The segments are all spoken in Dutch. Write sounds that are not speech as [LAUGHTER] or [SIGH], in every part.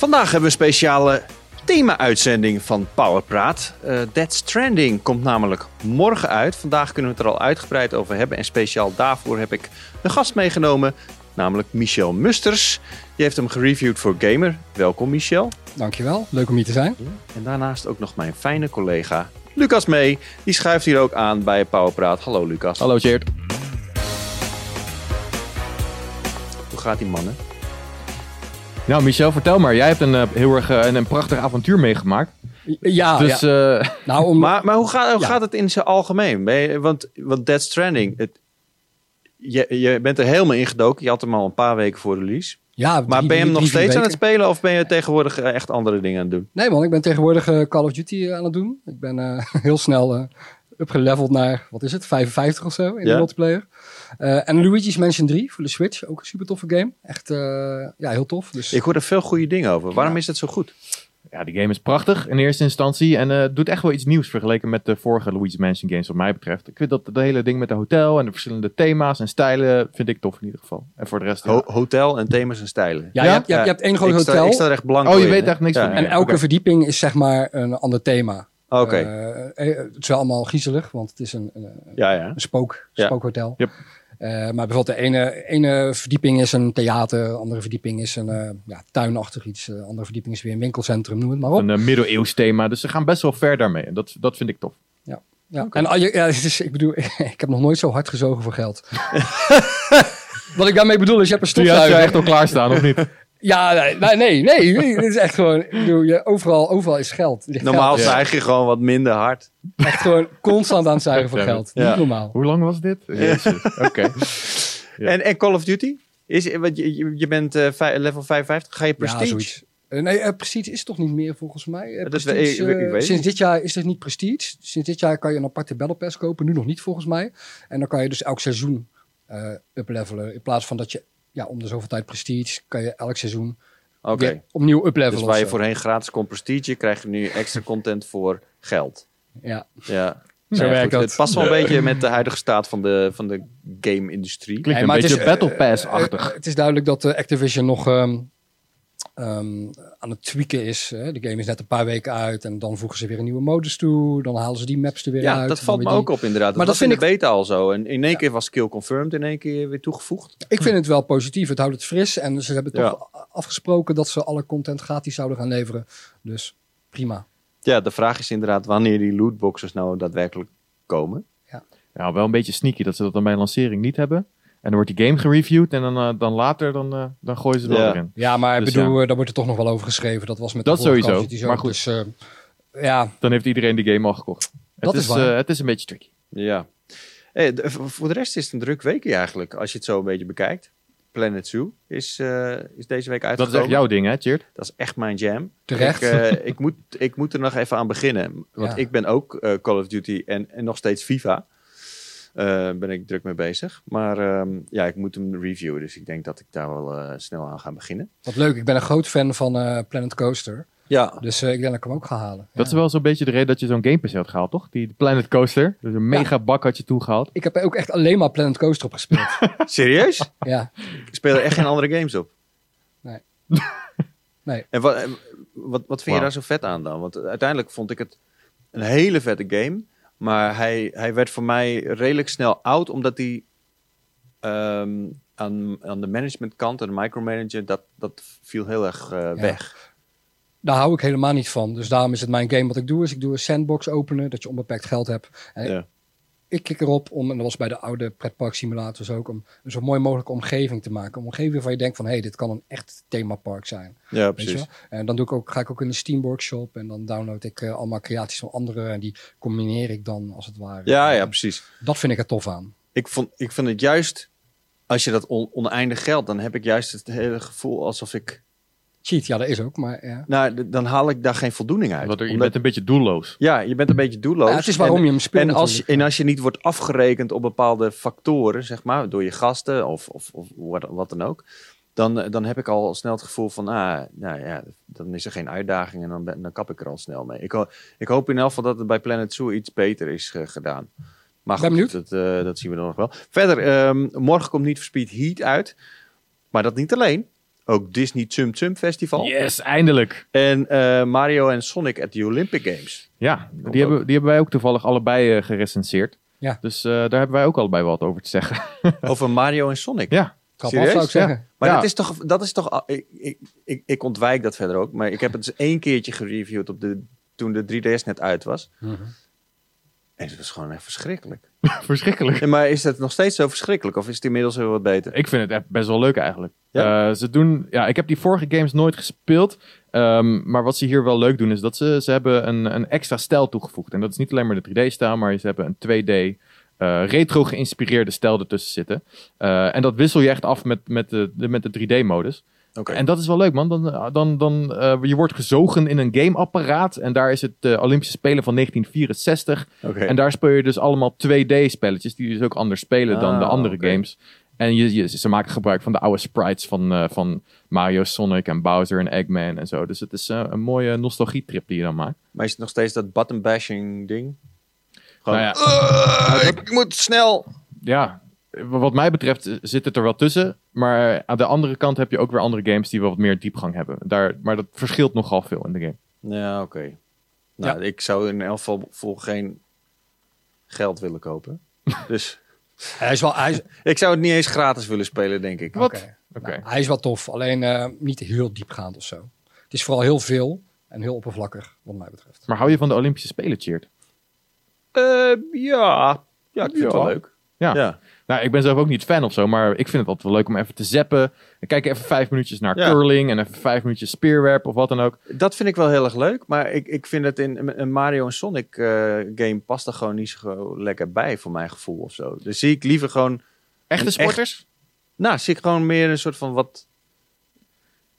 Vandaag hebben we een speciale thema-uitzending van Powerpraat. Uh, Dead Stranding komt namelijk morgen uit. Vandaag kunnen we het er al uitgebreid over hebben. En speciaal daarvoor heb ik een gast meegenomen, namelijk Michel Musters. Die heeft hem gereviewd voor Gamer. Welkom Michel. Dankjewel, leuk om hier te zijn. En daarnaast ook nog mijn fijne collega Lucas mee. Die schuift hier ook aan bij Powerpraat. Hallo Lucas. Hallo Cheert. Hoe gaat die mannen? Nou, Michel, vertel maar. Jij hebt een uh, heel erg uh, een, prachtig avontuur meegemaakt. Ja, dus, ja. Uh, nou, om... maar, maar hoe, gaat, hoe ja. gaat het in zijn algemeen? Ben je, want, want Dead Stranding, het, je, je bent er helemaal ingedoken. Je had hem al een paar weken voor release. Ja, maar ben je hem nog steeds aan het spelen of ben je tegenwoordig echt andere dingen aan het doen? Nee man, ik ben tegenwoordig Call of Duty aan het doen. Ik ben [LAUGHS] heel snel upgeleveld naar, wat is het, 55 of zo in ja. de multiplayer. Uh, en Luigi's Mansion 3 voor de Switch, ook een super toffe game. Echt, uh, ja, heel tof. Dus... Ik hoor er veel goede dingen over. Waarom is het zo goed? Ja, die game is prachtig in eerste instantie en uh, doet echt wel iets nieuws vergeleken met de vorige Luigi's Mansion games wat mij betreft. Ik vind dat de hele ding met de hotel en de verschillende thema's en stijlen vind ik tof in ieder geval. En voor de rest... Ho ja. hotel en thema's en stijlen. Ja, ja? Je, hebt, je, hebt, je hebt één groot hotel. Sta, ik sta er echt blank Oh, je in, weet echt niks van. En elke okay. verdieping is zeg maar een ander thema. Oké. Okay. Uh, het is wel allemaal griezelig, want het is een, een, ja, ja. een spook, spookhotel. Yep. Uh, maar bijvoorbeeld de ene, ene verdieping is een theater, de andere verdieping is een uh, ja, tuinachtig iets, de andere verdieping is weer een winkelcentrum, noem het maar op. Een middeleeuws thema, dus ze gaan best wel ver daarmee en dat, dat vind ik tof. Ja, ja. Okay. en al je, ja, [LAUGHS] dus, ik bedoel, [LAUGHS] ik heb nog nooit zo hard gezogen voor geld. [LAUGHS] Wat ik daarmee bedoel is, je hebt een stofzuiger. Die had je echt al klaarstaan, of niet? Ja, nee, nee, nee. nee. Dit is echt gewoon, bedoel, je, overal, overal is geld. Normaal geld. zuig je gewoon wat minder hard. Echt gewoon constant aan het zuigen voor geld. Ja. Niet normaal. Hoe lang was dit? Oké. Okay. [LAUGHS] Ja. En, en Call of Duty? Is, want je, je bent uh, level 55, ga je Prestige? Ja, uh, nee, uh, Prestige is toch niet meer volgens mij. Prestige, ik, ik, ik sinds dit jaar is het niet Prestige. Sinds dit jaar kan je een aparte Battle Pass kopen. Nu nog niet volgens mij. En dan kan je dus elk seizoen uplevelen. In plaats van dat je ja, om de zoveel tijd prestige kan je elk seizoen okay. opnieuw uplevelen. Dus waar je voorheen gratis kon prestige, krijg je nu extra content voor geld. Ja. Ja. Zo ja, werkt dat. Het past wel een beetje met de huidige staat van de, van de game-industrie. Klinkt een beetje Battle Pass-achtig. Uh, het is duidelijk dat uh, Activision nog um, um, aan het tweaken is. Hè. De game is net een paar weken uit en dan voegen ze weer een nieuwe modus toe. Dan halen ze die maps er weer ja, uit. Ja, dat valt me die... ook op inderdaad. Maar dat vind in de beta al zo. En in één keer was kill confirmed, in één keer weer toegevoegd. Ik vind het wel positief. Het houdt het fris. En ze hebben toch ja. afgesproken dat ze alle content gratis zouden gaan leveren. Dus prima. Ja, de vraag is inderdaad wanneer die lootboxes nou daadwerkelijk komen. Ja, ja wel een beetje sneaky dat ze dat dan bij lancering niet hebben. En dan wordt die game gereviewd en dan, uh, dan later dan, uh, dan gooien ze er ja. erin. Ja, maar ik dus bedoel, ja. daar wordt er toch nog wel over geschreven. Dat was met dat de sowieso. Zo. Maar goed, dus, uh, ja. dan heeft iedereen die game al gekocht. Dat het is, waar. het is een beetje tricky. Ja. Hey, de, voor de rest is het een druk weekje eigenlijk, als je het zo een beetje bekijkt. Planet Zoo is, uh, is deze week uitgekomen. Dat is echt jouw ding, hè, Cheert? Dat is echt mijn jam. Terecht. Ik, uh, ik, moet, ik moet er nog even aan beginnen. Want [LAUGHS] Ja. ik ben ook uh, Call of Duty en, en nog steeds FIFA. Uh, ben ik druk mee bezig. Maar um, ja, ik moet hem reviewen. Dus ik denk dat ik daar wel uh, snel aan ga beginnen. Wat leuk. Ik ben een groot fan van uh, Planet Coaster. Ja. Dus ik denk dat ik hem ook ga halen. Dat ja. is wel zo'n beetje de reden dat je zo'n Game Pass had gehaald, toch? Die Planet Coaster. Dus een mega ja. bak had je toegehaald. Ik heb ook echt alleen maar Planet Coaster op gespeeld. [LAUGHS] Serieus? ja. Ik speel er echt geen andere games op? Nee. [LAUGHS] nee. En wat, wat, wat vind wow. je daar zo vet aan dan? Want uiteindelijk vond ik het een hele vette game. Maar hij, hij werd voor mij redelijk snel oud, omdat hij um, aan, aan de managementkant en de micromanager, dat, dat viel heel erg uh, ja. weg. Daar hou ik helemaal niet van. Dus daarom is het mijn game. Wat ik doe, is ik doe een sandbox openen, dat je onbeperkt geld hebt. En ja. Ik kik erop om, en dat was bij de oude pretpark simulators ook, om een zo mooi mogelijke omgeving te maken. Een omgeving waarvan je denkt van, hé, hey, dit kan een echt themapark zijn. Ja, precies. En dan doe ik ook, ga ik ook in de Steam Workshop en dan download ik uh, allemaal creaties van anderen en die combineer ik dan als het ware. Ja, ja, precies. Dat vind ik er tof aan. Ik, vond, ik vind het juist, als je dat on, oneindig geldt, dan heb ik juist het hele gevoel alsof ik Cheat, ja, dat is ook, maar ja. Nou, dan haal ik daar geen voldoening uit. Er, je omdat... bent een beetje doelloos. Ja, je bent een beetje doelloos. Ja, het is waarom en, je hem speelt. En als, en als je niet wordt afgerekend op bepaalde factoren, zeg maar, door je gasten of, of, of wat, wat dan ook, dan, dan heb ik al snel het gevoel van, ah, nou ja, dan is er geen uitdaging en dan, ben, dan kap ik er al snel mee. Ik, ik hoop in elk geval dat het bij Planet Zoo iets beter is uh, gedaan. Maar goed, dat, uh, dat zien we dan nog wel. Verder, um, morgen komt niet Speed Heat uit. Maar dat niet alleen. Ook Disney Tsum Tsum Festival. Yes, eindelijk. En uh, Mario en Sonic at the Olympic Games. Ja, die hebben, die hebben wij ook toevallig allebei uh, gerecenseerd. Ja. Dus uh, daar hebben wij ook allebei wat over te zeggen. [LAUGHS] over Mario en Sonic? Ja. Serieus? zou ik zeggen. Ja. Maar dat is toch, dat is toch ik, ik, ik, ik, ontwijk dat verder ook. Maar ik heb het eens één keertje gereviewd op de, toen de 3DS net uit was. Mm -hmm. En het was gewoon echt verschrikkelijk. [LAUGHS] verschrikkelijk. maar is het nog steeds zo verschrikkelijk? Of is het inmiddels heel wat beter? Ik vind het best wel leuk eigenlijk. Ja? Uh, ze doen, ja, ik heb die vorige games nooit gespeeld. Um, maar wat ze hier wel leuk doen, is dat ze, ze hebben een, een extra stijl toegevoegd. En dat is niet alleen maar de 3D-stijl, maar ze hebben een 2D uh, retro geïnspireerde stijl ertussen zitten. Uh, en dat wissel je echt af met, met de, de met de 3D-modus. Okay. En dat is wel leuk, man. Dan, dan, dan, uh, je wordt gezogen in een gameapparaat. En daar is het uh, Olympische Spelen van 1964. Okay. En daar speel je dus allemaal 2D-spelletjes. Die dus ook anders spelen ah, dan de andere okay. games. En je, je, ze maken gebruik van de oude sprites van, uh, van Mario, Sonic en Bowser en Eggman en zo. Dus het is een mooie nostalgietrip die je dan maakt. Maar is het nog steeds dat button bashing ding? Gewoon, nou ja, ik moet snel. Ja, wat mij betreft zit het er wel tussen. Maar aan de andere kant heb je ook weer andere games die wel wat meer diepgang hebben. Daar, maar dat verschilt nogal veel in de game. Ja, oké. Okay. Nou, ja. ik zou in elk geval voor geen geld willen kopen. [LAUGHS] dus hij is wel, hij is... [LAUGHS] ik zou het niet eens gratis willen spelen, denk ik. Wat? Okay. Okay. Nou, hij is wel tof, alleen uh, niet heel diepgaand of zo. Het is vooral heel veel en heel oppervlakkig, wat mij betreft. Maar hou je van de Olympische Spelen, Cheert? Uh, ja. ja, ik vind ja. het wel leuk. Ja. ja. Nou, ik ben zelf ook niet fan of zo, maar ik vind het altijd wel leuk om even te zappen. En kijk even vijf minuutjes naar ja. curling en even vijf minuutjes speerwerp of wat dan ook. Dat vind ik wel heel erg leuk, maar ik, ik vind het in een Mario en Sonic uh, game past er gewoon niet zo lekker bij voor mijn gevoel of zo. Dus zie ik liever gewoon... Echte sporters? Echt, nou, zie ik gewoon meer een soort van wat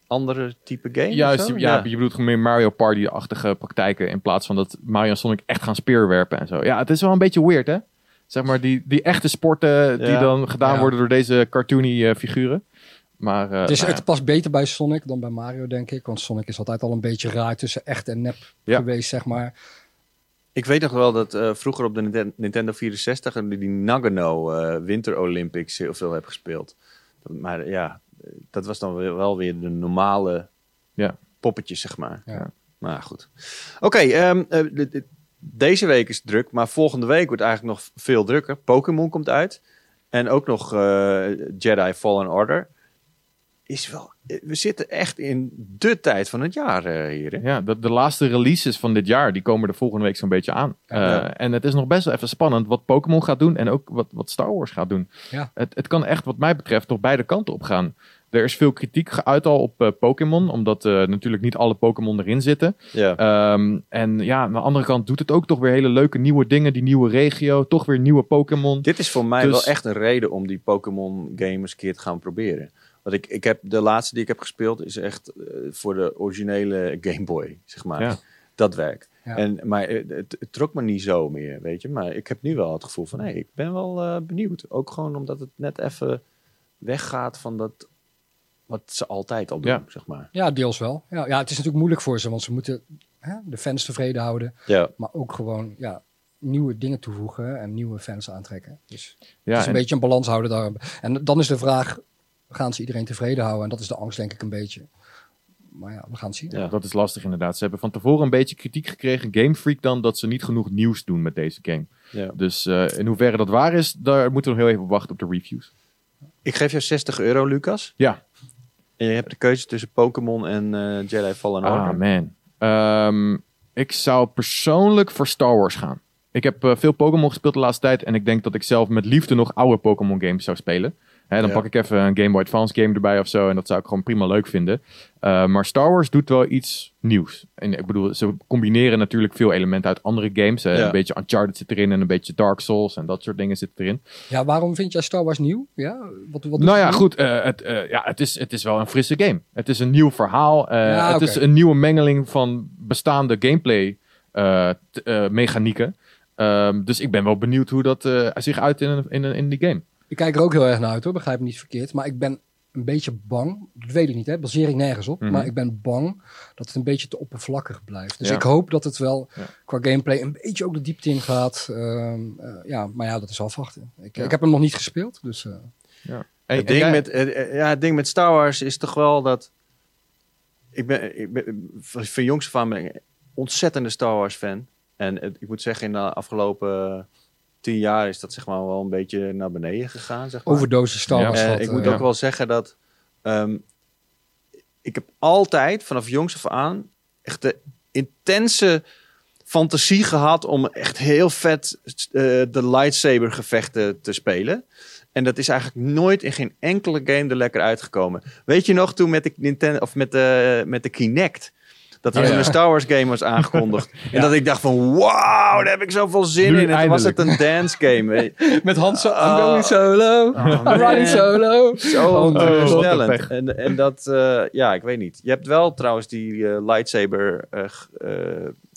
andere type game. Juist, ja, ja, je bedoelt gewoon meer Mario Party-achtige praktijken in plaats van dat Mario en Sonic echt gaan speerwerpen en zo. Ja, het is wel een beetje weird, hè? Zeg maar die, die echte sporten die dan gedaan worden door deze cartoony uh, figuren. Maar, uh, het, is, nou het past beter bij Sonic dan bij Mario, denk ik. Want Sonic is altijd al een beetje raar tussen echt en nep geweest, zeg maar. Ik weet nog wel dat uh, vroeger op de Nintendo 64 die Nagano Winter Olympics heel veel heb gespeeld. Maar ja, dat was dan wel weer de normale ja. poppetjes, zeg maar. Ja. Maar goed. Oké, okay, um, deze week is het druk, maar volgende week wordt eigenlijk nog veel drukker. Pokémon komt uit. En ook nog uh, Jedi Fallen Order. Is wel, we zitten echt in de tijd van het jaar uh, hier. Hè? Ja, de, de, laatste releases van dit jaar, die komen er volgende week zo'n beetje aan. Ja. En het is nog best wel even spannend wat Pokémon gaat doen en ook wat, wat Star Wars gaat doen. Ja. Het, het kan echt, wat mij betreft, nog beide kanten op gaan. Er is veel kritiek geuit al op uh, Pokémon, omdat uh, natuurlijk niet alle Pokémon erin zitten. Ja. Um, en ja, aan de andere kant doet het ook toch weer hele leuke nieuwe dingen. Die nieuwe regio, toch weer nieuwe Pokémon. Dit is voor mij dus... wel echt een reden om die Pokémon games een keer te gaan proberen. Want ik, ik heb de laatste die ik heb gespeeld is echt uh, voor de originele Game Boy, zeg maar. Ja. Dat werkt. Ja. En, maar het, het, het, trok me niet zo meer, weet je. Maar ik heb nu wel het gevoel van, hé, hey, ik ben wel benieuwd. Ook gewoon omdat het net even weggaat van dat wat ze altijd al doen, ja. zeg maar. Ja, deels wel. Ja, ja, het is natuurlijk moeilijk voor ze, want ze moeten hè, de fans tevreden houden. Ja. Maar ook gewoon ja, nieuwe dingen toevoegen en nieuwe fans aantrekken. Dus ja, het is een beetje een balans houden daar. En dan is de vraag, gaan ze iedereen tevreden houden? En dat is de angst denk ik een beetje. Maar ja, we gaan het zien. Ja, dat is lastig inderdaad. Ze hebben van tevoren een beetje kritiek gekregen, Game Freak dan, dat ze niet genoeg nieuws doen met deze game. Ja. Dus uh, in hoeverre dat waar is, daar moeten we nog heel even wachten op de reviews. Ik geef jou 60 euro, Lucas. Ja. Je hebt de keuze tussen Pokémon en uh, Jedi Fallen Order. Ah, man. Um, ik zou persoonlijk voor Star Wars gaan. Ik heb uh, veel Pokémon gespeeld de laatste tijd. En ik denk dat ik zelf met liefde nog oude Pokémon games zou spelen. Hè, dan ja. pak ik even een Game Boy Advance game erbij of zo. En dat zou ik gewoon prima leuk vinden. Uh, maar Star Wars doet wel iets nieuws. En ik bedoel, ze combineren natuurlijk veel elementen uit andere games. Ja. Een beetje Uncharted zit erin en een beetje Dark Souls en dat soort dingen zit erin. Ja, waarom vind jij Star Wars nieuw? Ja, wat, wat nou ja, nieuw? goed. Uh, het, uh, ja, het, is, het is wel een frisse game. Het is een nieuw verhaal. Ja, het okay. is een nieuwe mengeling van bestaande gameplay mechanieken. Um, dus ik ben wel benieuwd hoe dat zich uit in, in, in die game. Ik kijk er ook heel erg naar uit hoor, begrijp me niet verkeerd. Maar ik ben een beetje bang, dat weet ik niet, hè, baseer ik nergens op. Mm-hmm. Maar ik ben bang dat het een beetje te oppervlakkig blijft. Dus ja. ik hoop dat het wel ja. qua gameplay een beetje ook de diepte in gaat. Uh, uh, ja, maar ja, dat is afwachten. Ik, ja. ik heb hem nog niet gespeeld, dus... Uh. Ja. het, ding met, ja, het ding met Star Wars is toch wel dat... Ik ben, ik ben van jongs af aan ben ik een ontzettende Star Wars fan. En ik moet zeggen, in de afgelopen tien jaar is dat zeg maar wel een beetje naar beneden gegaan. Zeg maar. Overdosis. Ja. ik moet ook wel zeggen dat ehm, ik heb altijd vanaf jongs af aan echt de intense fantasie gehad om echt heel vet uh, de lightsaber gevechten te spelen. En dat is eigenlijk nooit in geen enkele game er lekker uitgekomen. Weet je nog toen met de Nintendo of met de, met de Kinect? Dat er een Star Wars game was aangekondigd. [LAUGHS] En dat ik dacht van, wow, daar heb ik zoveel zin in. En toen was het een dance game. [LAUGHS] Met Hans, I'm ah. going solo. Oh, I'm riding solo. Zo oh, En, en dat, uh, ja, ik weet niet. Je hebt wel trouwens die uh, lightsaber uh,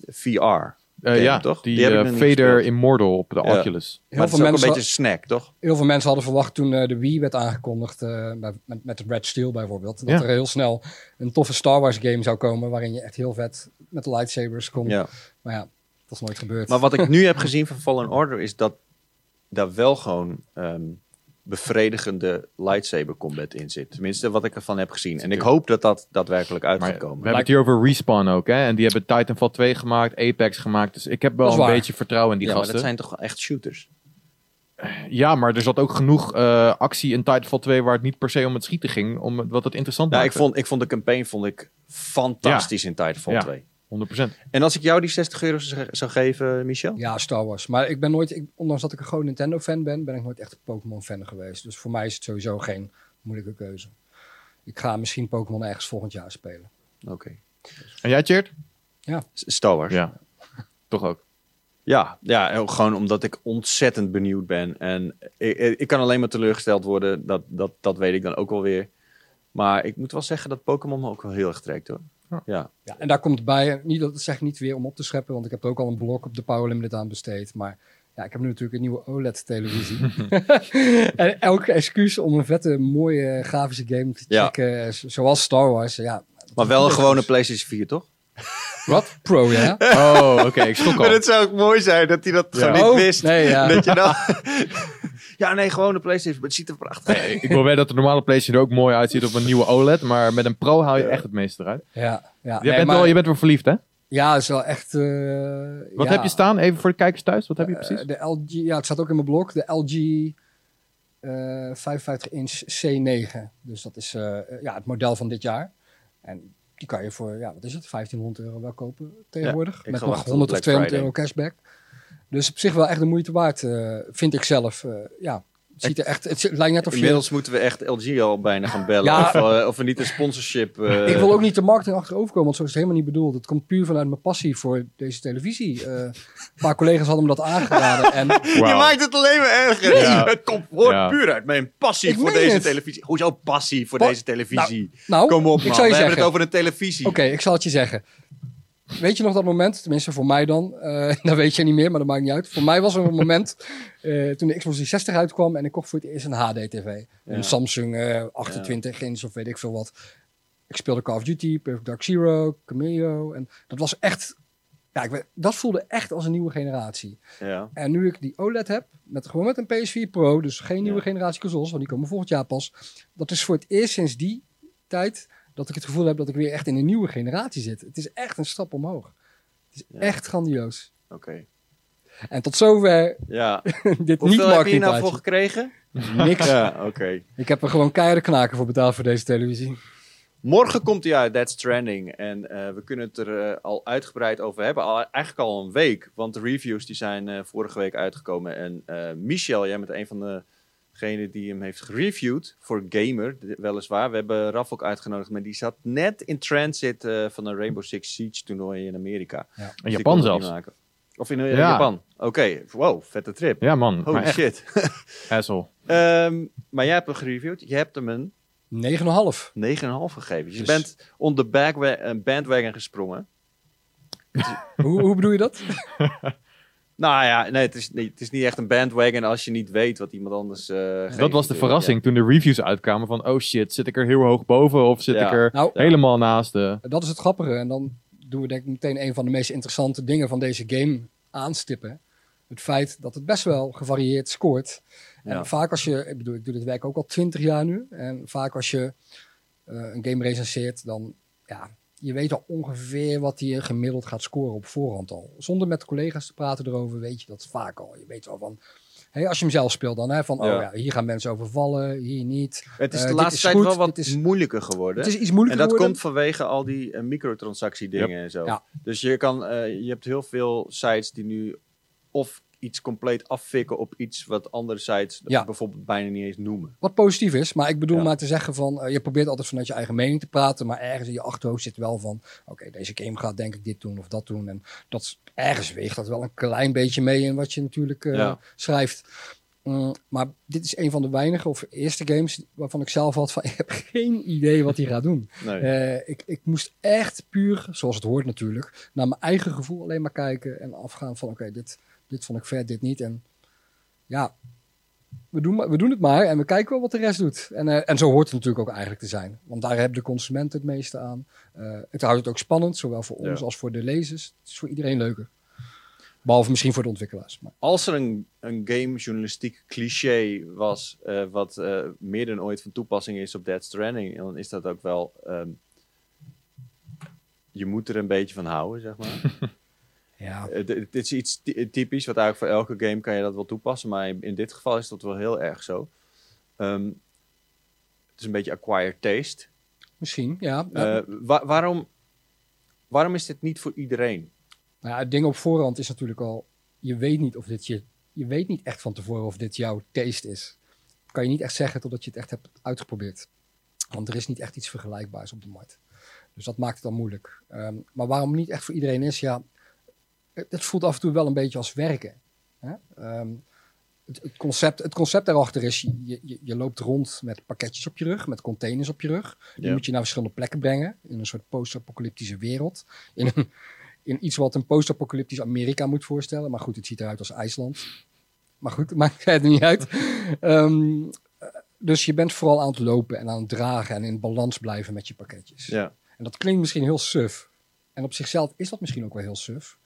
VR. Uh, ja, toch? Die, die uh, Vader Immortal op de ja. Oculus. Heel maar veel mensen ook een beetje snack, toch? Heel veel mensen hadden verwacht toen uh, de Wii werd aangekondigd, met, met de Red Steel bijvoorbeeld, dat er heel snel een toffe Star Wars game zou komen waarin je echt heel vet met de lightsabers kon. Ja. Maar ja, dat is nooit gebeurd. Maar wat ik [LAUGHS] nu heb gezien van Fallen Order is dat daar wel gewoon um, bevredigende lightsaber combat in zit. Tenminste, wat ik ervan heb gezien. En ik hoop dat dat daadwerkelijk uit gaat komen. We hebben het hier over Respawn ook, hè? En die hebben Titanfall 2 gemaakt, Apex gemaakt. Dus ik heb wel een beetje vertrouwen in die ja, gasten. Maar dat zijn toch echt shooters? Ja, maar er zat ook genoeg uh, actie in Titanfall 2 waar het niet per se om het schieten ging, om wat het interessant ja, Ik vond, ik vond de campaign vond ik fantastisch in Titanfall 2. 100%. En als ik jou die 60 euro zou geven, Michel? Ja, Star Wars. Maar ik ben nooit, ik, ondanks dat ik een groot Nintendo-fan ben, ben ik nooit echt een Pokémon-fan geweest. Dus voor mij is het sowieso geen moeilijke keuze. Ik ga misschien Pokémon ergens volgend jaar spelen. Oké. En jij, Cheert? Ja. Star Wars. Ja, toch ook. Ja, ja, gewoon omdat ik ontzettend benieuwd ben. En ik, ik kan alleen maar teleurgesteld worden. Dat, dat, dat weet ik dan ook wel weer. Maar ik moet wel zeggen dat Pokémon me ook wel heel erg trekt hoor. Ja. ja. En daar komt bij, niet, dat zeg ik niet weer om op te scheppen, want ik heb er ook al een blok op de Power Limited aan besteed. Maar ja, ik heb nu natuurlijk een nieuwe OLED-televisie. [LAUGHS] [LAUGHS] en elke excuus om een vette, mooie, grafische game te checken, zoals Star Wars. Ja, maar wel een gewone PlayStation 4, toch? Wat? Pro, ja? [LAUGHS] Oh, oké, ik schrok al. Maar het zou ook mooi zijn dat hij dat ja. niet oh, wist. Nee, ja. Dat je dan... ja, nee, gewoon een PlayStation. Maar het ziet er prachtig uit. ik wil wel dat de normale PlayStation er ook mooi uitziet op een nieuwe OLED. Maar met een Pro haal je echt het meeste eruit. Ja, ja. Je, bent, wel, je bent wel verliefd, hè? Ja, is wel echt... Uh, Wat heb je staan? Even voor de kijkers thuis. Wat heb je precies? Uh, de LG... Ja, het staat ook in mijn blog. De LG... Uh, 55 inch C9. Dus dat is uh, ja, het model van dit jaar. En die kan je voor, ja, wat is het, 1500 euro wel kopen tegenwoordig. met nog 100 of 200 euro cashback. Dus op zich wel echt de moeite waard, uh, vind ik zelf. Uh, ja, het ziet er echt, het lijkt net of Inmiddels moeten we echt LG al bijna gaan bellen. ja. of, uh, of, we niet een sponsorship... Uh... [LAUGHS] Ik wil ook niet de marketing achterover komen, want zo is het helemaal niet bedoeld. Het komt puur vanuit mijn passie voor deze televisie. Uh, een paar collega's hadden me dat aangeraden. En... Wow. [LAUGHS] Je maakt het alleen maar erger. Ja. Het komt voort puur uit mijn passie ik voor deze het. televisie. Hoezo passie voor pa deze televisie? Nou, nou, Kom op man, ik zou je we zeggen. hebben het over een televisie. Oké, okay, ik zal het je zeggen. Weet je nog dat moment? Tenminste, voor mij dan. Uh, [LAUGHS] dat weet je niet meer, maar dat maakt niet uit. Voor mij was er een moment uh, toen de Xbox 360 uitkwam en ik kocht voor het eerst een HD-TV. Een Samsung uh, 28 ja. inch of weet ik veel wat. Ik speelde Call of Duty, Perfect Dark Zero, Cameo. En dat was echt... Ja, ik weet, dat voelde echt als een nieuwe generatie. Ja. En nu ik die OLED heb, met, gewoon met een PS4 Pro, dus geen nieuwe generatie consoles, want die komen volgend jaar pas. Dat is voor het eerst sinds die tijd dat ik het gevoel heb dat ik weer echt in een nieuwe generatie zit. Het is echt een stap omhoog. Het is echt grandioos. Oké. En tot zover ja. [LAUGHS] dit Hoeveel niet heb je nou voor gekregen? Niks. Ja, oké. Ik heb er gewoon keiharde knaken voor betaald voor deze televisie. Morgen komt hij uit, That's Trending. En uh, we kunnen het er uh, al uitgebreid over hebben. Al, eigenlijk al een week. Want de reviews die zijn uh, vorige week uitgekomen. En Michel, jij bent een van de degene die hem heeft gereviewd voor Gamer, weliswaar. We hebben Raf ook uitgenodigd, maar die zat net in transit uh, van een Rainbow Six Siege toernooi in Amerika. Ja. In dus Japan zelfs. Of in uh, Japan. Oké, okay. wow, vette trip. Ja man. Holy shit. [LAUGHS] Asshole. um, maar jij hebt hem gereviewd. Je hebt hem een... 9,5. 9,5 gegeven. Dus, je bent on the bandwagon gesprongen. hoe, hoe bedoel je dat? [LAUGHS] Nou ja, nee, het is, niet, het is niet echt een bandwagon als je niet weet wat iemand anders uh, Dat was de verrassing toen de reviews uitkwamen van... oh shit, zit ik er heel hoog boven of zit ik er nou, helemaal naast de... Dat is het grappige. En dan doen we denk ik meteen een van de meest interessante dingen van deze game aanstippen. het feit dat het best wel gevarieerd scoort. En vaak als je, ik bedoel, ik doe dit werk ook al twintig jaar nu. En vaak als je uh, een game recenseert, dan ja, je weet al ongeveer wat hij gemiddeld gaat scoren op voorhand al. Zonder met collega's te praten erover, weet je dat vaak al. Je weet wel van, hey, als je hem zelf speelt dan, hè, van oh ja, hier gaan mensen overvallen, hier niet. Het is de uh, laatste tijd wel wat is, moeilijker geworden. Het is iets moeilijker En dat komt vanwege al die uh, microtransactie dingen en zo. Ja. Dus je, kan, uh, je hebt heel veel sites die nu of iets compleet afvikken op iets wat andere sites ja. bijvoorbeeld bijna niet eens noemen. Wat positief is, maar ik bedoel maar te zeggen van, uh, je probeert altijd vanuit je eigen mening te praten, maar ergens in je achterhoofd zit wel van, oké, deze game gaat denk ik dit doen of dat doen. En dat ergens weegt dat wel een klein beetje mee in wat je natuurlijk uh, schrijft. Mm, maar dit is een van de weinige of eerste games waarvan ik zelf had van [LAUGHS] ik heb geen idee wat hij gaat doen. Nee. Uh, ik, ik moest echt puur, zoals het hoort natuurlijk, naar mijn eigen gevoel alleen maar kijken en afgaan van oké, dit, dit vond ik vet, dit niet. En ja, we doen, we doen het maar en we kijken wel wat de rest doet. En, uh, en zo hoort het natuurlijk ook eigenlijk te zijn. Want daar hebben de consumenten het meeste aan. Uh, het houdt het ook spannend, zowel voor ons als voor de lezers. Het is voor iedereen leuker. Behalve misschien voor de ontwikkelaars. Maar. Als er een, een gamejournalistiek cliché was, uh, wat meer dan ooit van toepassing is op Dead Stranding, dan is dat ook wel. Um, je moet er een beetje van houden, zeg maar. [LAUGHS] Ja. Het, het, is iets typisch, wat eigenlijk voor elke game kan je dat wel toepassen. Maar in dit geval is dat wel heel erg zo. Um, het is een beetje acquired taste. Misschien, ja. Uh, wa waarom, waarom is dit niet voor iedereen? Nou ja, het ding op voorhand is natuurlijk al... Je weet niet of dit je... Je weet niet echt van tevoren of dit jouw taste is. kan je niet echt zeggen totdat je het echt hebt uitgeprobeerd. Want er is niet echt iets vergelijkbaars op de markt. Dus dat maakt het dan moeilijk. Um, maar waarom niet echt voor iedereen is, ja, het voelt af en toe wel een beetje als werken. Hè? Ehm, het, het, concept, het concept daarachter is, je, je, je, loopt rond met pakketjes op je rug, met containers op je rug. Die moet je naar verschillende plekken brengen, in een soort post-apocalyptische wereld. In, een, [LAUGHS] in iets wat een post-apocalyptisch Amerika moet voorstellen. Maar goed, het ziet eruit als IJsland. Maar goed, [LAUGHS] maakt het niet uit. Um, dus je bent vooral aan het lopen en aan het dragen en in balans blijven met je pakketjes. Ja. En dat klinkt misschien heel suf. En op zichzelf is dat misschien ook wel heel suf.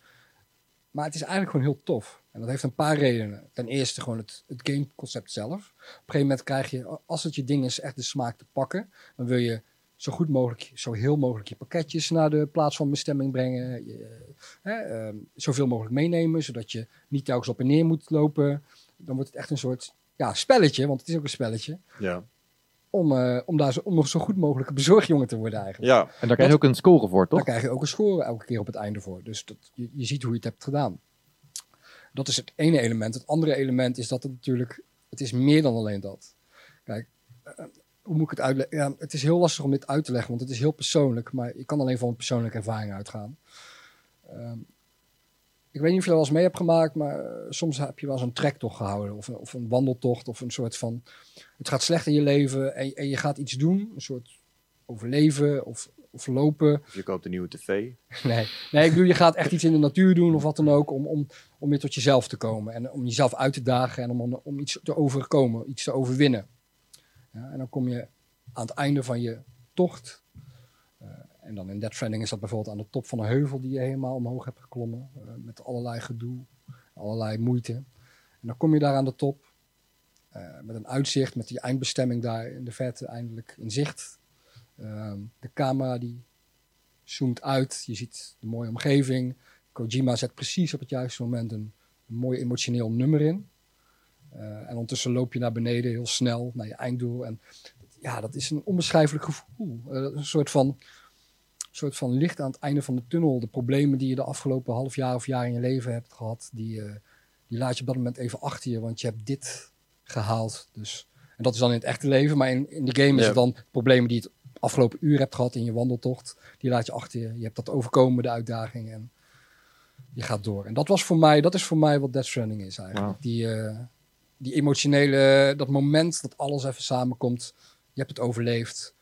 Maar het is eigenlijk gewoon heel tof. En dat heeft een paar redenen. Ten eerste gewoon het, het gameconcept zelf. Op een gegeven moment krijg je, als het je ding is, echt de smaak te pakken. Dan wil je zo goed mogelijk, zo heel mogelijk je pakketjes naar de plaats van bestemming brengen. Je, hè, uh, zoveel mogelijk meenemen, zodat je niet telkens op en neer moet lopen. Dan wordt het echt een soort ja, spelletje, want het is ook een spelletje. Ja om, uh, om, daar zo, om nog zo goed mogelijk bezorgjongen te worden eigenlijk. Ja, en daar krijg je ook een score voor, toch? Daar krijg je ook een score elke keer op het einde voor. Dus dat, je, je ziet hoe je het hebt gedaan. Dat is het ene element. Het andere element is dat het natuurlijk... Het is meer dan alleen dat. Kijk, uh, hoe moet ik het uitleggen? Ja, het is heel lastig om dit uit te leggen, want het is heel persoonlijk. Maar je kan alleen van een persoonlijke ervaring uitgaan. Uh, ik weet niet of je dat wel eens mee hebt gemaakt, maar uh, soms heb je wel eens een trektocht gehouden. Of een, of een wandeltocht, of een soort van... Het gaat slecht in je leven en, en je gaat iets doen. Een soort overleven of, of lopen. Of je koopt een nieuwe tv. [LAUGHS] nee, nee, ik bedoel, je gaat echt iets in de natuur doen of wat dan ook. Om, om, om weer tot jezelf te komen. En om jezelf uit te dagen en om, om iets te overkomen, iets te overwinnen. Ja, en dan kom je aan het einde van je tocht en dan in Dead Stranding is dat bijvoorbeeld aan de top van een heuvel die je helemaal omhoog hebt geklommen. Uh, met allerlei gedoe, allerlei moeite. En dan kom je daar aan de top. Uh, met een uitzicht, met die eindbestemming daar in de verte eindelijk in zicht. Uh, de camera die zoomt uit. Je ziet de mooie omgeving. Kojima zet precies op het juiste moment een, een mooi emotioneel nummer in. Uh, en ondertussen loop je naar beneden heel snel naar je einddoel. En ja, dat is een onbeschrijfelijk gevoel. een soort van soort van licht aan het einde van de tunnel. De problemen die je de afgelopen half jaar of jaar in je leven hebt gehad, die, uh, die laat je op dat moment even achter je, want je hebt dit gehaald. Dus, en dat is dan in het echte leven, maar in, in de game is het dan problemen die je het afgelopen uur hebt gehad in je wandeltocht, die laat je achter je. Je hebt dat overkomen, de uitdaging en je gaat door. En dat was voor mij, dat is voor mij wat Death Stranding is eigenlijk. Die, uh, die emotionele, dat moment dat alles even samenkomt. Je hebt het overleefd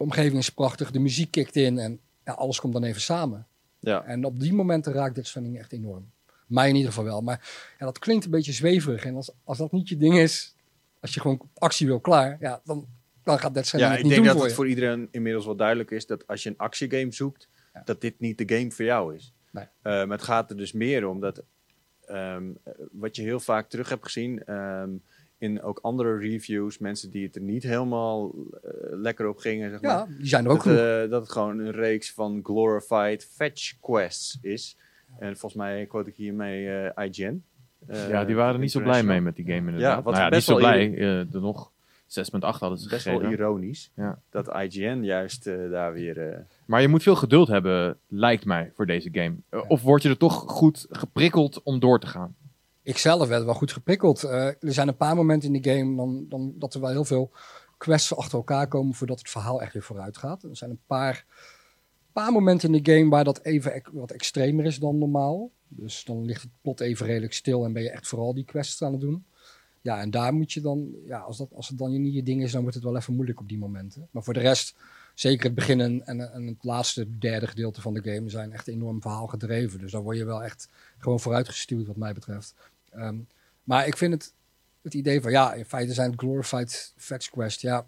de omgeving is prachtig, de muziek kikt in en ja, alles komt dan even samen. Ja. En op die momenten raakt dit Stranding echt enorm. Mij in ieder geval wel. Maar ja, dat klinkt een beetje zweverig. En als, als dat niet je ding is, als je gewoon actie wil klaar, ja, dan, dan gaat Dead Stranding ja, niet doen voor je. ik denk dat het voor iedereen inmiddels wel duidelijk is dat als je een actiegame zoekt, dat dit niet de game voor jou is. Nee. Uh, maar het gaat er dus meer om dat ehm, wat je heel vaak terug hebt gezien ehm, in ook andere reviews, mensen die het er niet helemaal lekker op gingen. Zeg ja, maar, die zijn er ook dat, dat het gewoon een reeks van glorified fetch quests is. En volgens mij quote ik hiermee IGN. ja, die waren niet zo blij mee met die game inderdaad. Ja, wat nou ja, niet zo blij. er nog 6,8 hadden ze Best wel ironisch ja. dat IGN juist uh, daar weer... Uh... Maar je moet veel geduld hebben, lijkt mij, voor deze game. Uh, of word je er toch goed geprikkeld om door te gaan? Ik zelf werd wel goed geprikkeld. er zijn een paar momenten in de game dan, dan, dat er wel heel veel quests achter elkaar komen voordat het verhaal echt weer vooruit gaat. Er zijn een paar, paar momenten in de game waar dat even wat extremer is dan normaal. Dus dan ligt het plot even redelijk stil en ben je echt vooral die quests aan het doen. Ja, en daar moet je dan, ja, als, dat, als het dan niet je ding is, dan wordt het wel even moeilijk op die momenten. Maar voor de rest, zeker het begin en, en, het laatste derde gedeelte van de game zijn echt enorm verhaal gedreven. Dus daar word je wel echt gewoon vooruitgestuurd wat mij betreft. Ehm, maar ik vind het, het idee van, ja, in feite zijn het glorified fetch quest, ja,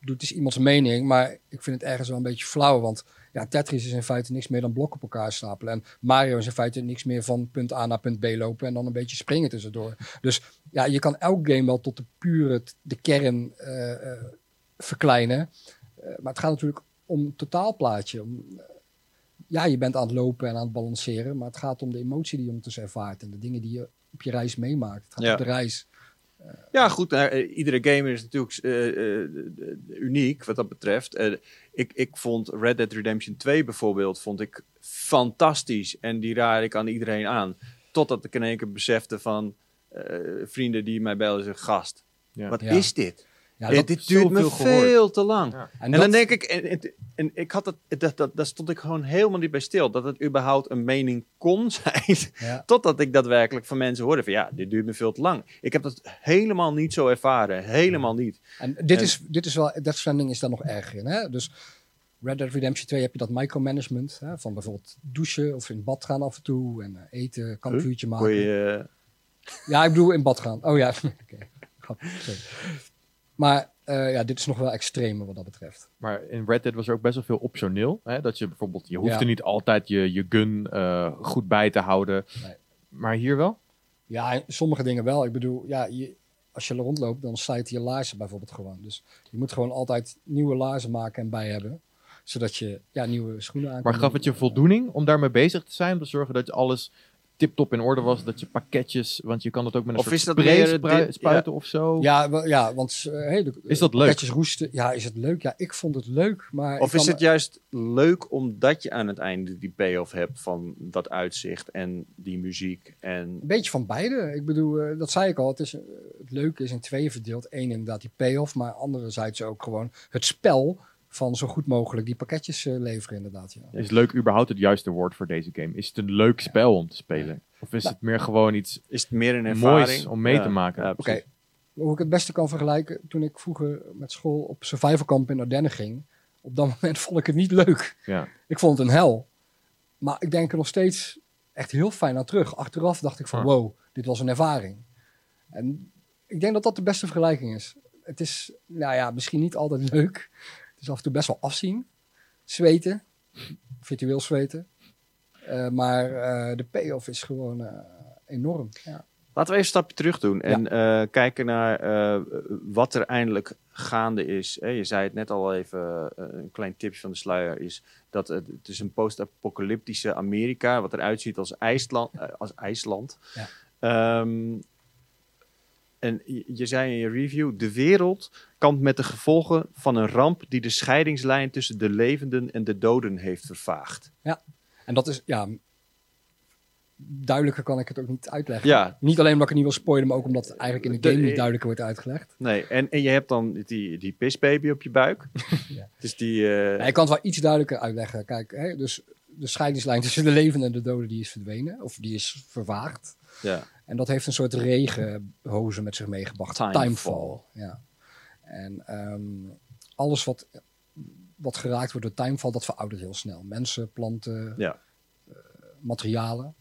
het is iemands mening, maar ik vind het ergens wel een beetje flauw, want ja, Tetris is in feite niks meer dan blokken op elkaar stapelen. En Mario is in feite niks meer van punt A naar punt B lopen en dan een beetje springen tussendoor. Dus ja, je kan elk game wel tot de pure, de kern uh, verkleinen. Uh, maar het gaat natuurlijk om het totaalplaatje. Om, ja, je bent aan het lopen en aan het balanceren, maar het gaat om de emotie die je ondertussen ervaart en de dingen die je op je reis meemaakt. Het gaat op de reis. Ja, goed. Uh, iedere gamer is natuurlijk uh, uniek wat dat betreft. ik, ik vond Red Dead Redemption 2 bijvoorbeeld vond ik fantastisch. En die raad ik aan iedereen aan. Totdat ik in één keer besefte van vrienden die mij bellen zeggen, gast, ja. wat is dit? Ja, dit duurt me veel te lang. En, dan denk ik, en, en, ik had het, dat, dat, daar stond ik gewoon helemaal niet bij stil. Dat het überhaupt een mening kon [LAUGHS] zijn. Totdat ik daadwerkelijk van mensen hoorde van ja, dit duurt me veel te lang. Ik heb dat helemaal niet zo ervaren. Helemaal niet. En dit, is, dit is wel, Death Stranding is daar nog erger in. Hè? Dus Red Dead Redemption 2 heb je dat micromanagement. Hè? Van bijvoorbeeld douchen of in bad gaan af en toe. En uh, eten, kampvuurtje maken. Je, Ja, ik bedoel in bad gaan. Oh ja, [LAUGHS] oké. Maar uh, ja, dit is nog wel extremer wat dat betreft. Maar in Red Dead was er ook best wel veel optioneel. Hè? Dat je bijvoorbeeld, je hoeft er niet altijd je, je gun uh, goed bij te houden. Nee. Maar hier wel? Ja, sommige dingen wel. Ik bedoel, ja, je, als je er rondloopt, dan slijt je laarzen bijvoorbeeld gewoon. Dus je moet gewoon altijd nieuwe laarzen maken en bij hebben. Zodat je ja, nieuwe schoenen aan Maar gaf het je voldoening om daarmee bezig te zijn? Om te zorgen dat je alles tip-top in orde was. Dat je pakketjes, want je kan het ook met een of soort is dat spray spuiten of zo. Ja, ja want uh, is dat leuk? Pakketjes roesten. Ja, is het leuk? Ja, ik vond het leuk. Maar of is het juist leuk omdat je aan het einde die payoff hebt van dat uitzicht en die muziek? En... Een beetje van beide. Ik bedoel, uh, dat zei ik al. Het, is, uh, het leuke is in tweeën verdeeld. Eén inderdaad die payoff, maar anderzijds ook gewoon het spel van zo goed mogelijk die pakketjes uh, leveren inderdaad. Ja. Is leuk überhaupt het juiste woord voor deze game? Is het een leuk spel om te spelen? Of is nou, het meer gewoon iets is het meer een ervaring om mee te maken? Oké, hoe ik het beste kan vergelijken, toen ik vroeger met school op survivalkamp in Ardennen ging, op dat [LAUGHS] moment vond ik het niet leuk. Ja. Ik vond het een hel. Maar ik denk er nog steeds echt heel fijn aan terug. Achteraf dacht ik van wow, dit was een ervaring. En ik denk dat dat de beste vergelijking is. Het is, nou ja, misschien niet altijd leuk is af en toe best wel afzien. Zweten. Virtueel zweten. Uh, maar uh, de payoff is gewoon uh, enorm. Ja. Laten we even een stapje terug doen en ja. kijken naar wat er eindelijk gaande is. je zei het net al even, een klein tipje van de sluier is dat het, het is een post-apocalyptische Amerika, wat eruit ziet als IJsland. als IJsland. Ja. Um, en je zei in je review, de wereld kampt met de gevolgen van een ramp die de scheidingslijn tussen de levenden en de doden heeft vervaagd. Ja, en dat is, ja, duidelijker kan ik het ook niet uitleggen. Ja. Niet alleen omdat ik het niet wil spoilen, maar ook omdat het eigenlijk in de game niet duidelijker wordt uitgelegd. Nee, en, en je hebt dan die, die pisbaby op je buik. [LAUGHS] ja. Dus die... Uh... Ja, ik kan het wel iets duidelijker uitleggen. Kijk, hè, dus de scheidingslijn tussen de levenden en de doden die is verdwenen, of die is vervaagd. Ja. En dat heeft een soort regenhoze met zich meegebracht. Timefall. Ja. En ehm, alles wat, wat geraakt wordt door timefall, dat veroudert heel snel. Mensen, planten, ja. uh, materialen.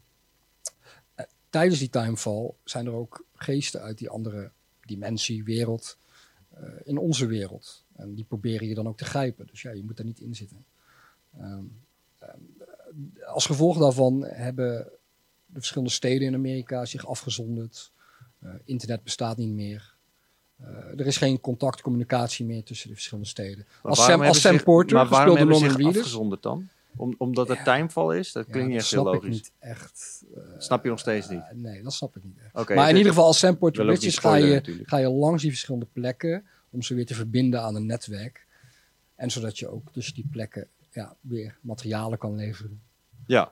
Uh, tijdens die timefall zijn er ook geesten uit die andere dimensie, wereld, uh, in onze wereld. En die proberen je dan ook te grijpen. Dus ja, je moet daar niet in zitten. Um, als gevolg daarvan hebben de verschillende steden in Amerika zich afgezonderd. internet bestaat niet meer. er is geen contact, communicatie meer tussen de verschillende steden. als Sam, als Sam Porter maar waarom hebben ze zich afgezonderd dan? Om, omdat het ja. timeval is? Dat klinkt niet echt heel logisch. niet echt. Uh, snap je nog steeds niet? nee, dat snap ik niet echt. maar in ieder geval als Sam Porter Bridges ga je, ga je langs die verschillende plekken om ze weer te verbinden aan een netwerk. En zodat je ook tussen die plekken ja, weer materialen kan leveren. Ja,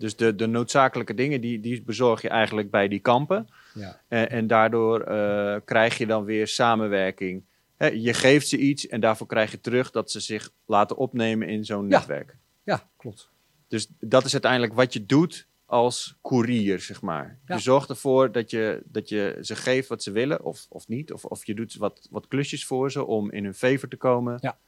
dus de, de noodzakelijke dingen die, die bezorg je eigenlijk bij die kampen. Ja. En, en daardoor uh, krijg je dan weer samenwerking. je geeft ze iets en daarvoor krijg je terug dat ze zich laten opnemen in zo'n netwerk. Ja, klopt. Dus dat is uiteindelijk wat je doet als koerier, zeg maar. Je zorgt ervoor dat je, dat je ze geeft wat ze willen, of, of niet. Of, of je doet wat, wat klusjes voor ze om in hun favor te komen. Ja.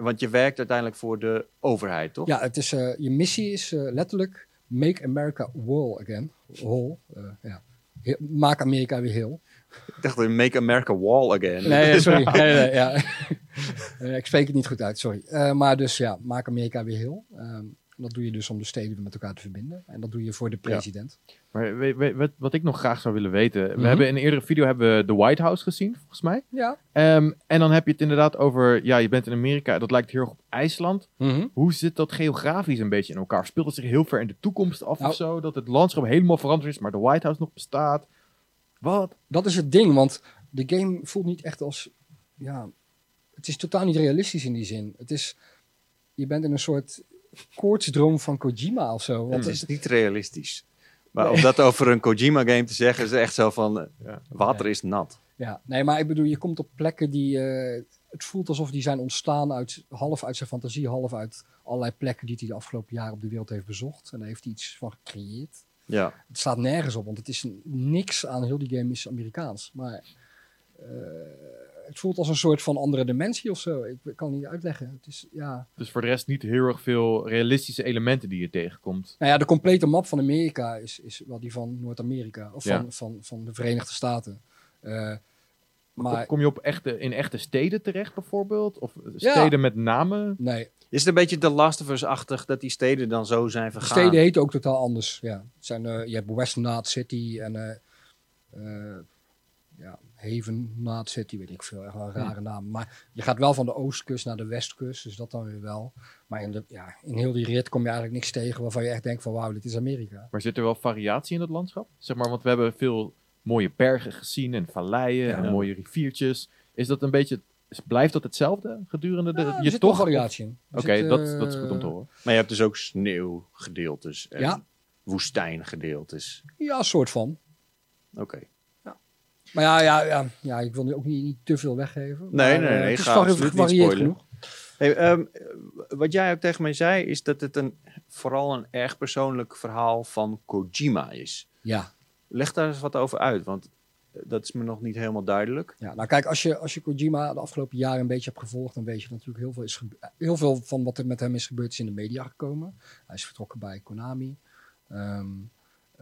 Want je werkt uiteindelijk voor de overheid, toch? Ja, het is, uh, je missie is uh, letterlijk Make America Whole again. Whole, uh, ja. Maak Amerika weer heel. Ik dacht, Make America Wall again. Nee, sorry. [LAUGHS] nee, nee, ja. [LAUGHS] ik spreek het niet goed uit, sorry. maar dus ja, maak Amerika weer heel. Um, dat doe je dus om de steden met elkaar te verbinden. En dat doe je voor de president. Maar weet, wat ik nog graag zou willen weten. We mhm. hebben in een eerdere video hebben we de White House gezien, volgens mij. Ja. Um, en dan heb je het inderdaad over, ja, je bent in Amerika. Dat lijkt heel erg op IJsland. Mhm. Hoe zit dat geografisch een beetje in elkaar? Speelt het zich heel ver in de toekomst af nou, of zo? Dat het landschap helemaal veranderd is, maar de White House nog bestaat? Wat? Dat is het ding, want de game voelt niet echt als, ja, het is totaal niet realistisch in die zin. Het is, je bent in een soort koortsdroom van Kojima of zo. Want het is niet realistisch. Maar om dat over een Kojima-game te zeggen, is echt zo van, uh, water is nat. Ja, nee, maar ik bedoel, je komt op plekken die, uh, het voelt alsof die zijn ontstaan uit, half uit zijn fantasie, half uit allerlei plekken die hij de afgelopen jaren op de wereld heeft bezocht. En daar heeft hij iets van gecreëerd. Ja. Het staat nergens op, want het is niks aan heel die game is Amerikaans. Maar uh, het voelt als een soort van andere dimensie of zo. Ik, kan het niet uitleggen. Het is, ja. Dus voor de rest niet heel erg veel realistische elementen die je tegenkomt. Nou ja, de complete map van Amerika is, is wel die van Noord-Amerika. Of van, van, van de Verenigde Staten. Uh, maar, kom je op echte, in echte steden terecht bijvoorbeeld? Of steden met namen? Nee. Is het een beetje de Last of Us-achtig dat die steden dan zo zijn vergaan? steden heten ook totaal anders, ja. Het zijn, uh, je hebt West City en... Uh, ja, Haven, Naad City, weet ik veel. Echt wel een rare naam. Maar je gaat wel van de oostkust naar de westkust, dus dat dan weer wel. Maar in, de, ja, in heel die rit kom je eigenlijk niks tegen waarvan je echt denkt van wauw, dit is Amerika. Maar zit er wel variatie in het landschap? Zeg maar, want we hebben veel mooie bergen gezien en valleien en mooie riviertjes. Is dat een beetje blijft dat hetzelfde gedurende de. je toch variatie in. Oké, dat, dat is goed om te horen. Maar je hebt dus ook sneeuwgedeeltes en ja. woestijngedeeltes. Ja, soort van. Oké. Maar ja, ja, ja, ja, ik wil nu ook niet, niet te veel weggeven. Nee, nee, nee. Het is gevarieerd genoeg. Hey, um, wat jij ook tegen mij zei, is dat het een, vooral een erg persoonlijk verhaal van Kojima is. Ja. Leg daar eens wat over uit, want dat is me nog niet helemaal duidelijk. Ja, nou kijk, als je, als je Kojima de afgelopen jaren een beetje hebt gevolgd, dan weet je natuurlijk heel veel, is heel veel van wat er met hem is gebeurd is in de media gekomen. Hij is vertrokken bij Konami. Um,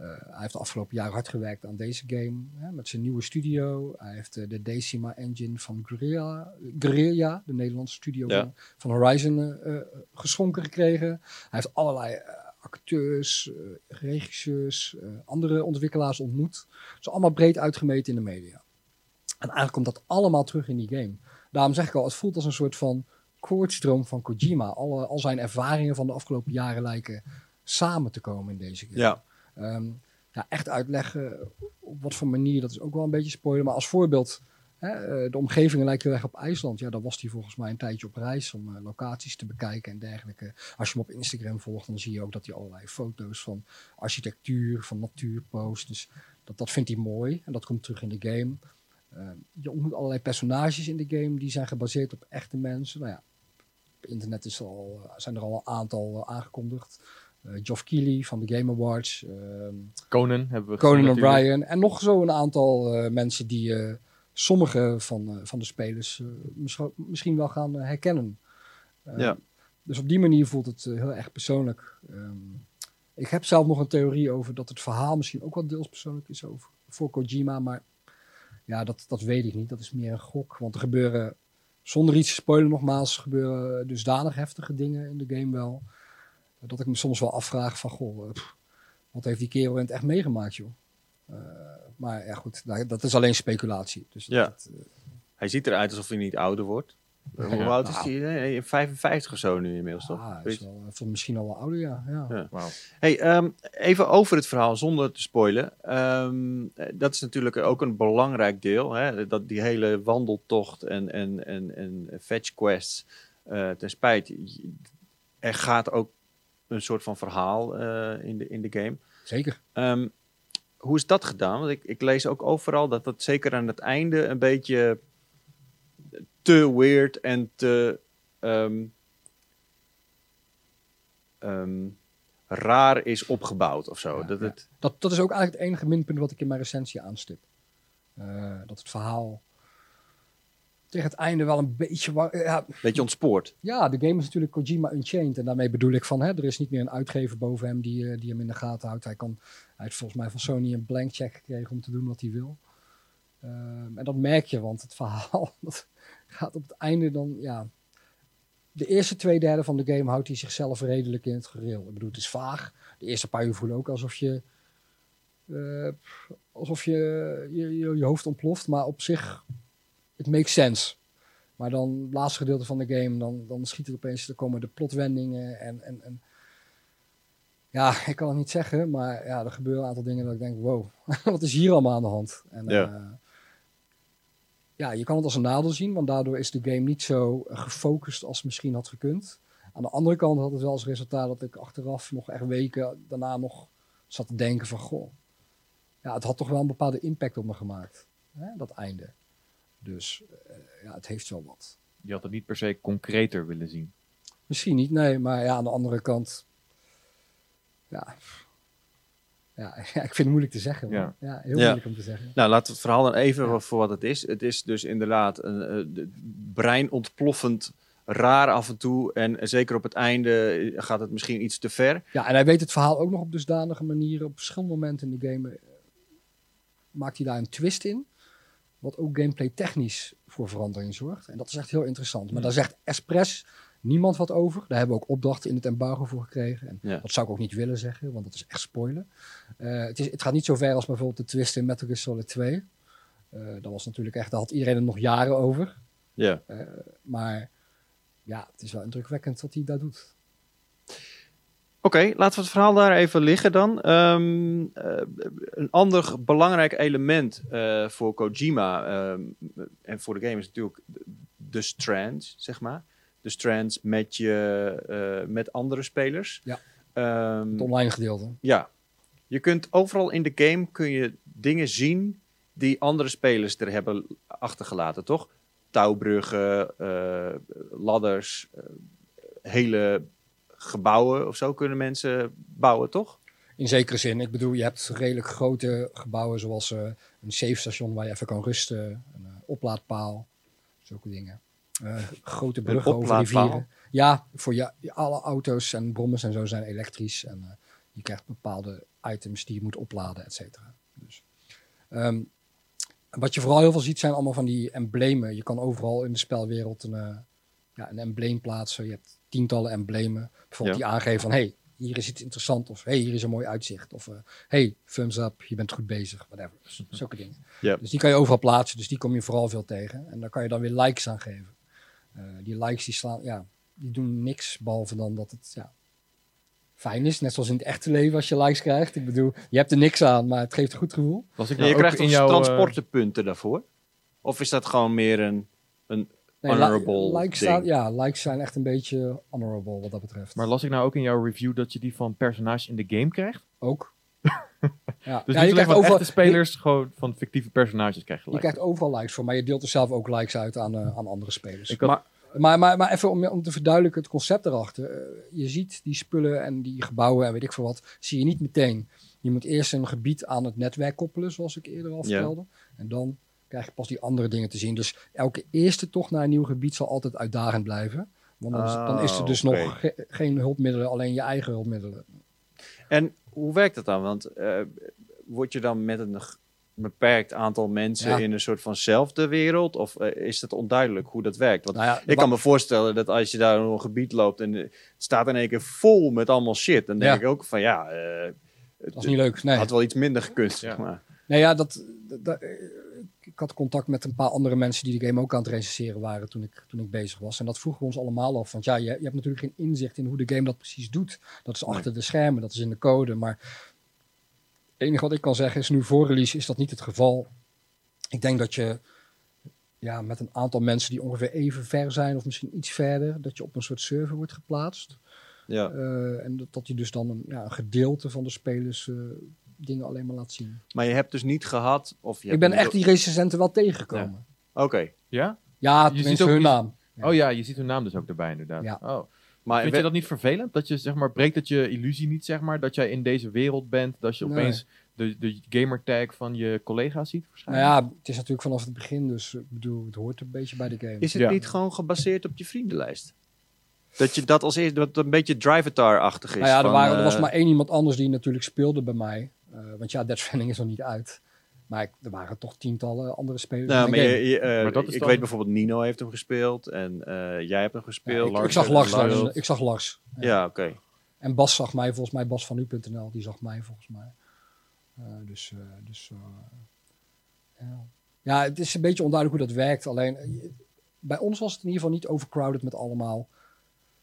hij heeft de afgelopen jaar hard gewerkt aan deze game hè, met zijn nieuwe studio. Hij heeft uh, de Decima engine van Guerrilla, Guerrilla de Nederlandse studio ja. van, van, Horizon, uh, geschonken gekregen. Hij heeft allerlei acteurs, regisseurs, andere ontwikkelaars ontmoet. Ze allemaal breed uitgemeten in de media. En eigenlijk komt dat allemaal terug in die game. Daarom zeg ik al, het voelt als een soort van koortstroom van Kojima. Alle, al zijn ervaringen van de afgelopen jaren lijken samen te komen in deze game. Ja. Um, ja, echt uitleggen op wat voor manier, dat is ook wel een beetje spoiler. Maar als voorbeeld, hè, eh, de omgevingen lijken weg op IJsland. Ja, daar was hij volgens mij een tijdje op reis om uh, locaties te bekijken en dergelijke. Als je hem op Instagram volgt, dan zie je ook dat hij allerlei foto's van architectuur, van natuur post. Dus dat, dat vindt hij mooi en dat komt terug in de game. Uh, je ontmoet allerlei personages in de game die zijn gebaseerd op echte mensen. Nou ja, op internet is al, zijn er al een aantal aangekondigd. Uh, Geoff Keighley van de Game Awards. Ehm, Conan hebben we Conan O'Brien. En nog zo een aantal uh, mensen die uh, sommige van, van de spelers misschien wel gaan herkennen. ja. Dus op die manier voelt het heel erg persoonlijk. Um, ik heb zelf nog een theorie over dat het verhaal misschien ook wel deels persoonlijk is over, voor Kojima. Maar ja, dat, dat weet ik niet. Dat is meer een gok. Want er gebeuren, zonder iets te spoilen nogmaals, gebeuren dusdanig heftige dingen in de game wel dat ik me soms wel afvraag van, goh, eh, Wat heeft die kerel in het echt meegemaakt, joh? maar ja, goed, nou, dat is alleen speculatie. Dus ja. Dat, hij ziet eruit alsof hij niet ouder wordt. Hoe oud is hij? Nee, 55 of zo nu inmiddels, toch? Ah, is wel, misschien al wel ouder, ja. ja. ja. Wow. Hey, um, even over het verhaal, zonder te spoilen. Um, dat is natuurlijk ook een belangrijk deel. Hè? Dat die hele wandeltocht en, en, en, en fetch quests. Uh, ten spijt, er gaat ook een soort van verhaal uh, in, de, in de game. Zeker. Um, hoe is dat gedaan? Want ik, ik lees ook overal dat dat zeker aan het einde een beetje te weird en te um, um, raar is opgebouwd of zo. Ja, dat, ja. Het... Dat, dat is ook eigenlijk het enige minpunt wat ik in mijn recensie aanstip. Uh, dat het verhaal tegen het einde wel een beetje... Ja, beetje ontspoord. Ja, de game is natuurlijk Kojima Unchained. En daarmee bedoel ik van, hè, er is niet meer een uitgever boven hem die, uh, die hem in de gaten houdt. Hij, kan, hij heeft volgens mij van Sony een blank check gekregen om te doen wat hij wil. Uh, en dat merk je, want het verhaal... [LAUGHS] Dat, gaat op het einde dan, ja... De eerste twee derde van de game houdt hij zichzelf redelijk in het gereel. Ik bedoel, het is vaag. De eerste paar uur voelen ook alsof je... Uh, alsof je je, je je hoofd ontploft, maar op zich... Het makes sense. Maar dan, het laatste gedeelte van de game, dan, dan schiet het opeens... Er komen de plotwendingen en... en, en ja, ik kan het niet zeggen, maar ja, er gebeuren een aantal dingen dat ik denk, wow, [LAUGHS] wat is hier allemaal aan de hand? En, ja. Uh, ja, je kan het als een nadeel zien, want daardoor is de game niet zo gefocust als misschien had gekund. Aan de andere kant had het wel als resultaat dat ik achteraf nog echt weken daarna nog zat te denken van, goh, ja, het had toch wel een bepaalde impact op me gemaakt, hè, dat einde. Dus uh, ja, het heeft wel wat. Je had het niet per se concreter willen zien. Misschien niet, nee, maar ja, aan de andere kant, ja, ja, [LAUGHS] ik vind het moeilijk te zeggen. Ja. ja heel moeilijk om te zeggen. Nou, laten we het verhaal dan even ja. voor wat het is. Het is dus inderdaad een, een brein ontploffend raar af en toe. En zeker op het einde gaat het misschien iets te ver. Ja, en hij weet het verhaal ook nog op dusdanige manieren. Op verschillende momenten in de game maakt hij daar een twist in. Wat ook gameplay technisch voor verandering zorgt. En dat is echt heel interessant. Maar daar zegt Express niemand wat over. Daar hebben we ook opdrachten in het embargo voor gekregen. En ja. dat zou ik ook niet willen zeggen, want dat is echt spoilen. Uh, het, is, het gaat niet zo ver als bijvoorbeeld de twist in Metal Gear Solid 2. Uh, dat was natuurlijk echt, daar had iedereen er nog jaren over. Ja. Uh, maar ja, het is wel indrukwekkend wat hij daar doet. Oké, okay, laten we het verhaal daar even liggen dan. Um, uh, een ander belangrijk element uh, voor Kojima um, en voor de game is natuurlijk de strands, zeg maar. De strands met, je, uh, met andere spelers. Ja, um, het online gedeelte. Ja. Je kunt overal in de game kun je dingen zien die andere spelers er hebben achtergelaten, toch? Touwbruggen, ladders, hele gebouwen of zo kunnen mensen bouwen, toch? In zekere zin. Ik bedoel, je hebt redelijk grote gebouwen zoals uh, een safe station waar je even kan rusten, een uh, oplaadpaal, zulke dingen. Uh, grote bruggen over rivieren. Ja, voor je, alle auto's en brommers en zo zijn elektrisch en je krijgt bepaalde items die je moet opladen, et cetera. Dus, um, wat je vooral heel veel ziet zijn allemaal van die emblemen. Je kan overal in de spelwereld een, ja, een embleem plaatsen. Je hebt tientallen emblemen. Bijvoorbeeld ja. die aangeven van, hey, hier is iets interessants. Of hey, hier is een mooi uitzicht. Of uh, hey, thumbs up, je bent goed bezig. Whatever. Dus, zulke dingen. Ja. Dus die kan je overal plaatsen. Dus die kom je vooral veel tegen. En daar kan je dan weer likes aan geven. Uh, die likes die slaan, ja, die doen niks. Behalve dan dat het, ja, fijn is. Net zoals in het echte leven als je likes krijgt. Ik bedoel, je hebt er niks aan, maar het geeft een goed gevoel. Was ik nou je krijgt in jouw transportenpunten daarvoor? Of is dat gewoon meer een, een Nee, honorable li likes staan, ja, likes zijn echt een beetje honorable wat dat betreft. Maar las ik nou ook in jouw review dat je die van personages in de game krijgt? Ook. [LAUGHS] ja. Dus ja, niet je krijgt overal, echte spelers, je, gewoon van fictieve personages krijg je Je likes. krijgt overal likes voor, maar je deelt er zelf ook likes uit aan, uh, aan andere spelers. Ik had, maar, maar, maar, maar even om, om te verduidelijken het concept erachter. Uh, je ziet die spullen en die gebouwen en weet ik veel wat, zie je niet meteen. Je moet eerst een gebied aan het netwerk koppelen, zoals ik eerder al vertelde. Ja. En dan krijg je pas die andere dingen te zien. Dus elke eerste tocht naar een nieuw gebied zal altijd uitdagend blijven. Want dan, Ah, dan is er dus okay. nog ge geen hulpmiddelen, alleen je eigen hulpmiddelen. En hoe werkt dat dan? Want uh, word je dan met een beperkt aantal mensen ja. in een soort vanzelfde wereld? Of uh, is het onduidelijk hoe dat werkt? Want nou ja, ik kan me voorstellen dat als je daar in een gebied loopt en het staat in één keer vol met allemaal shit, dan denk ja. ik ook van ja, uh, Dat was niet leuk. Nee. Had wel iets minder gekund, zeg maar. Nee, ja, dat, dat, ik had contact met een paar andere mensen die de game ook aan het recenseren waren toen ik, toen ik bezig was. En dat vroegen we ons allemaal af. Want ja, je, je hebt natuurlijk geen inzicht in hoe de game dat precies doet. Dat is achter de schermen, dat is in de code. Maar het enige wat ik kan zeggen is nu voor release is dat niet het geval. Ik denk dat je ja, met een aantal mensen die ongeveer even ver zijn of misschien iets verder, dat je op een soort server wordt geplaatst. Ja. Uh, en dat, dat je dus dan een, ja, een gedeelte van de spelers uh, dingen alleen maar laat zien. Maar je hebt dus niet gehad... Of je ik ben echt die recensenten wel tegengekomen. Oké. Ja? Ja, je ziet ook hun naam. Oh ja, je ziet hun naam dus ook erbij inderdaad. Ja. Oh. Maar Vind je dat niet vervelend? Dat je zeg maar, breekt het je illusie niet, zeg maar, dat jij in deze wereld bent, dat je opeens de, de gamertag van je collega ziet Nou ja, het is natuurlijk vanaf het begin, dus ik bedoel, het hoort een beetje bij de game. Is het niet gewoon gebaseerd op je vriendenlijst? Dat je dat als eerst, dat een beetje drivatar-achtig is. Nou ja, er, waren, er was eh, maar één iemand anders die natuurlijk speelde bij mij. Uh, want ja, Dead Stranding is nog niet uit. Maar er waren toch tientallen andere spelers. Nou, maar, je, uh, maar ik weet bijvoorbeeld Nino heeft hem gespeeld en jij hebt hem gespeeld. ik, ik, zag Lars, Lars. ik zag Lars. Ja, oké. En Bas zag mij, volgens mij Bas van nu.nl, die zag mij volgens mij. dus dus ja. ja, het is een beetje onduidelijk hoe dat werkt. Alleen bij ons was het in ieder geval niet overcrowded met allemaal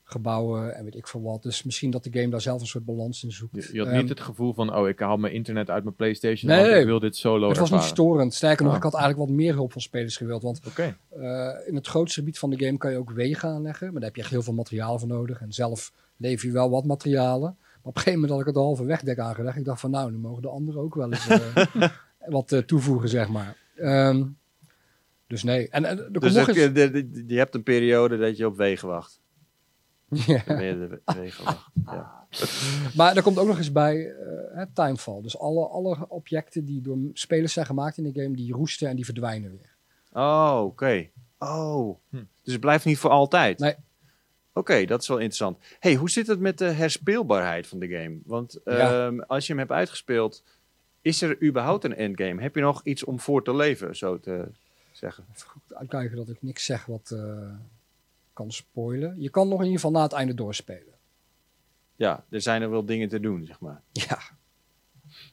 gebouwen en weet ik veel wat. Dus misschien dat de game daar zelf een soort balans in zoekt. Je, had niet ehm, het gevoel van, oh, ik haal mijn internet uit mijn PlayStation, nee, want ik wil dit solo Het was niet storend. Sterker nog, ah. ik had eigenlijk wat meer hulp van spelers gewild. Want uh, in het grootste gebied van de game kan je ook wegen aanleggen. Maar daar heb je echt heel veel materiaal voor nodig. En zelf lever je wel wat materialen. Maar op een gegeven moment had ik het halve wegdek aangelegd. Ik dacht van, nou, nu mogen de anderen ook wel eens uh, [LAUGHS] wat uh, toevoegen, zeg maar. Um, dus nee. En, en dus nog eens... je, je hebt een periode dat je op wegen wacht. Ja. [LAUGHS] ja. maar er komt ook nog eens bij uh, timefall. Dus alle, alle objecten die door spelers zijn gemaakt in de game, die roesten en die verdwijnen weer. Oh, oké. Oh, hm. dus het blijft niet voor altijd? Nee. Oké, dat is wel interessant. hey, hoe zit het met de herspeelbaarheid van de game? Want ehm, als je hem hebt uitgespeeld, is er überhaupt een endgame? Heb je nog iets om voor te leven, zo te zeggen? Even goed uitkijken dat ik niks zeg wat... Uh kan spoilen. Je kan nog in ieder geval na het einde doorspelen. Ja, er zijn er wel dingen te doen, zeg maar. Ja.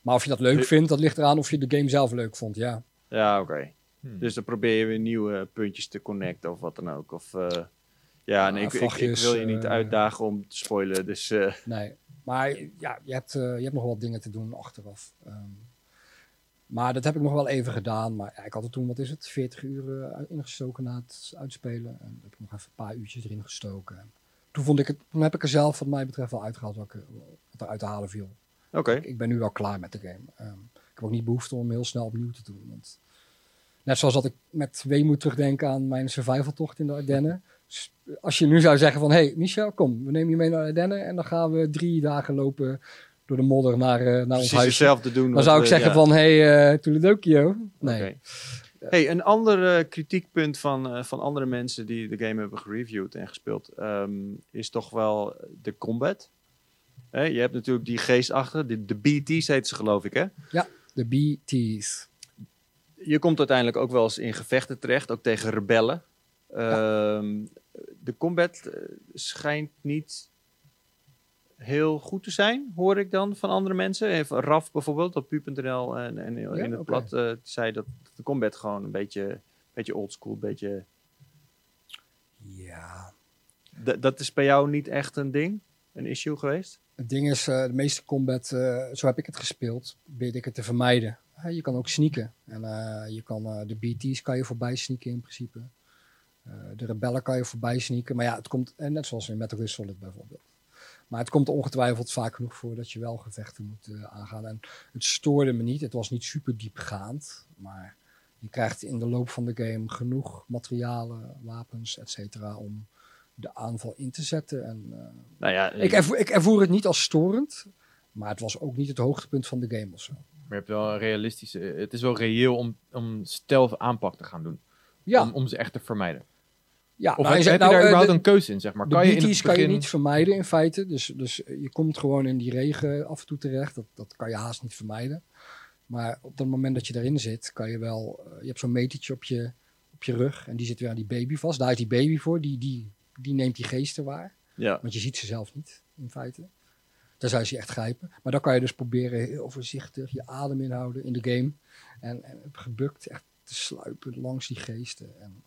Maar of je dat leuk vindt, dat ligt eraan of je de game zelf leuk vond, ja. Ja, oké. Hmm. Dus dan probeer je weer nieuwe puntjes te connecten of wat dan ook. Of, uh, ja, nee, ik, ik, wil je niet uh, uitdagen om te spoilen, dus... Uh. Nee, maar ja, je hebt, je hebt nog wat dingen te doen achteraf. Um, maar dat heb ik nog wel even gedaan. Maar ja, ik had er toen, wat is het, 40 uur ingestoken na het uitspelen. En heb ik nog even een paar uurtjes erin gestoken. toen, vond ik het, toen heb ik er zelf, wat mij betreft, wel uitgehaald wat, ik, wat er uit te halen viel. Oké. Ik, ben nu wel klaar met de game. Um, ik heb ook niet behoefte om hem heel snel opnieuw te doen. Want net zoals dat ik met weemoed terugdenk aan mijn survivaltocht in de Ardennen. Dus als je nu zou zeggen van, hé hey, Michel, kom, we nemen je mee naar de Ardennen. En dan gaan we drie dagen lopen door de modder naar, uh, naar ons huis. te doen. Dan zou ik zeggen van, hé, hey, uh, Toledokio. Nee. Hey, een ander uh, kritiekpunt van, van andere mensen die de game hebben gereviewd en gespeeld, um, is toch wel de combat. Hey, je hebt natuurlijk die geest achter, de, de BT's heet ze geloof ik hè? Ja, de BT's. Je komt uiteindelijk ook wel eens in gevechten terecht, ook tegen rebellen. Ja. Um, de combat schijnt niet heel goed te zijn, hoor ik dan van andere mensen. Even Raf bijvoorbeeld op pu.nl en, en in het plat uh, zei dat de combat gewoon een beetje, beetje oldschool, een beetje... Ja. D dat is bij jou niet echt een ding, een issue geweest? Het ding is, uh, de meeste combat, uh, zo heb ik het gespeeld, weet ik het te vermijden. je kan ook sneaken. En je kan, de BT's kan je voorbij sneaken in principe. de rebellen kan je voorbij sneaken. Maar ja, het komt, en net zoals in Metal Gear Solid bijvoorbeeld. Maar het komt ongetwijfeld vaak genoeg voor dat je wel gevechten moet uh, aangaan. En het stoorde me niet. Het was niet super diepgaand. Maar je krijgt in de loop van de game genoeg materialen, wapens, et cetera, om de aanval in te zetten. En, uh, nou ja, ik, ervoer, ik ervoer het niet als storend. Maar het was ook niet het hoogtepunt van de game of zo. Maar je hebt wel een realistische... Het is wel reëel om, om stealth aanpak te gaan doen. Ja. Om, om ze echt te vermijden. Ja, of nou, heb, je, nou, daar uh, überhaupt een keuze in, zeg maar? Kan je, in begin... kan je niet vermijden in feite. Dus, dus je komt gewoon in die regen af en toe terecht. Dat, dat kan je haast niet vermijden. Maar op het moment dat je erin zit, kan je wel... Uh, je hebt zo'n metertje op je, op je rug en die zit weer aan die baby vast. Daar is die baby voor, die, die, die neemt die geesten waar. Ja. Want je ziet ze zelf niet, in feite. Daar zou je echt grijpen. Maar dan kan je dus proberen heel voorzichtig je adem inhouden in de game. En, en gebukt echt te sluipen langs die geesten. En,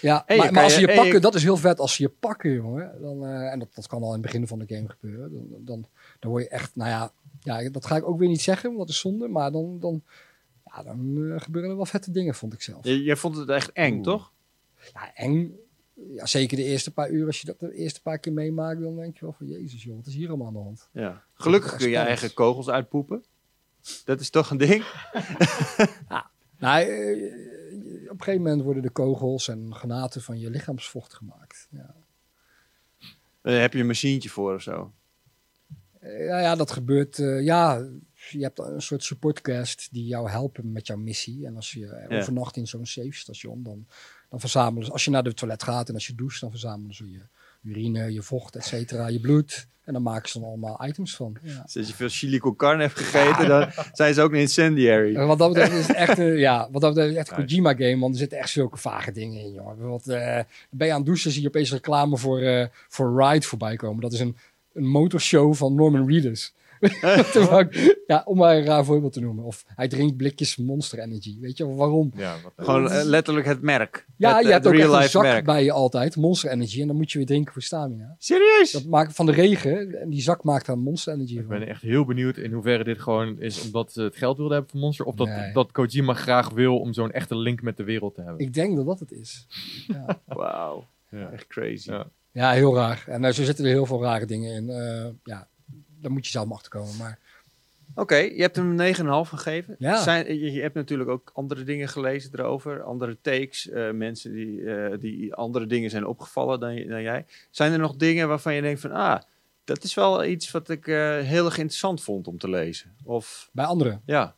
ja, maar, maar, als ze je pakken, dat is heel vet. Als ze je pakken, jongen. Dan, uh, en dat, dat kan al in het begin van de game gebeuren. Dan, dan, dan word je echt, nou ja, ja, dat ga ik ook weer niet zeggen, want dat is zonde. Maar dan, dan, ja, dan uh, gebeuren er wel vette dingen, vond ik zelf. Jij vond het echt eng, toch? Ja, eng. Ja, zeker de eerste paar uur. Als je dat de eerste paar keer meemaakt, dan denk je wel van... Jezus joh, wat is hier allemaal aan de hand? Ja. Gelukkig kun je eigen kogels uitpoepen. Dat is toch een ding? [LAUGHS] ja. Nou, eh, een gegeven moment worden de kogels en granaten van je lichaamsvocht gemaakt. Ja. Uh, heb je een machientje voor of zo? Uh, ja, ja, dat gebeurt. ja, je hebt een soort supportcast die jou helpen met jouw missie. En als je overnacht in zo'n safe station, dan, dan verzamelen ze, als je naar de toilet gaat en als je doucht, dan verzamelen ze je urine, je vocht, et cetera, je bloed. En dan maken ze dan allemaal items van. Ja. Dus als je veel chili con carne hebt gegeten, dan zijn ze ook een incendiary. wat dat betreft is het echt, een, ja, wat dat betreft echt een Kojima game, want er zitten echt zulke vage dingen in, jongen. Wat, uh, ben je aan het douchen, zie je opeens reclame voor, uh, voor Ride voorbij komen. Dat is een, een motorshow van Norman Reedus. [LAUGHS] ja, om maar een raar voorbeeld te noemen. Of hij drinkt blikjes Monster Energy. Weet je waarom? Ja, Gewoon uh, letterlijk het merk. Ja, je hebt ook een zak merk. bij je altijd. Monster Energy. En dan moet je weer drinken voor stamina. Serieus? Dat maakt van de regen. En die zak maakt dan Monster Energy Ik ben echt heel benieuwd in hoeverre dit gewoon is omdat ze het geld wilden hebben van Monster. Of dat, dat Kojima graag wil om zo'n echte link met de wereld te hebben. Ik denk dat dat het is. Ja. [LAUGHS] Wauw. Ja. Echt crazy. Ja. ja. heel raar. En uh, zo zitten er heel veel rare dingen in. Uh, ja, dan moet je zelf achter komen. Maar... Oké, je hebt hem 9,5 gegeven. Ja. Zijn, je, hebt natuurlijk ook andere dingen gelezen erover, andere takes, uh, mensen die, uh, die andere dingen zijn opgevallen dan, dan jij. Zijn er nog dingen waarvan je denkt van, ah, dat is wel iets wat ik uh, heel erg interessant vond om te lezen? Of... Bij anderen? Ja.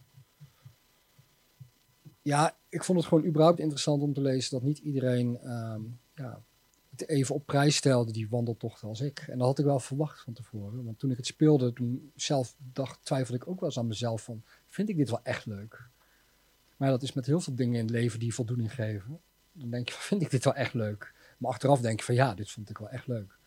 Ja, ik vond het gewoon überhaupt interessant om te lezen dat niet iedereen um, ja, even op prijs stelde, die wandeltocht als ik. En dat had ik wel verwacht van tevoren. Want toen ik het speelde, toen zelf dacht, twijfelde ik ook wel eens aan mezelf van, vind ik dit wel echt leuk? Maar dat is met heel veel dingen in het leven die voldoening geven. Dan denk je, [LAUGHS] vind ik dit wel echt leuk? Maar achteraf denk je van, ja, dit vond ik wel echt leuk.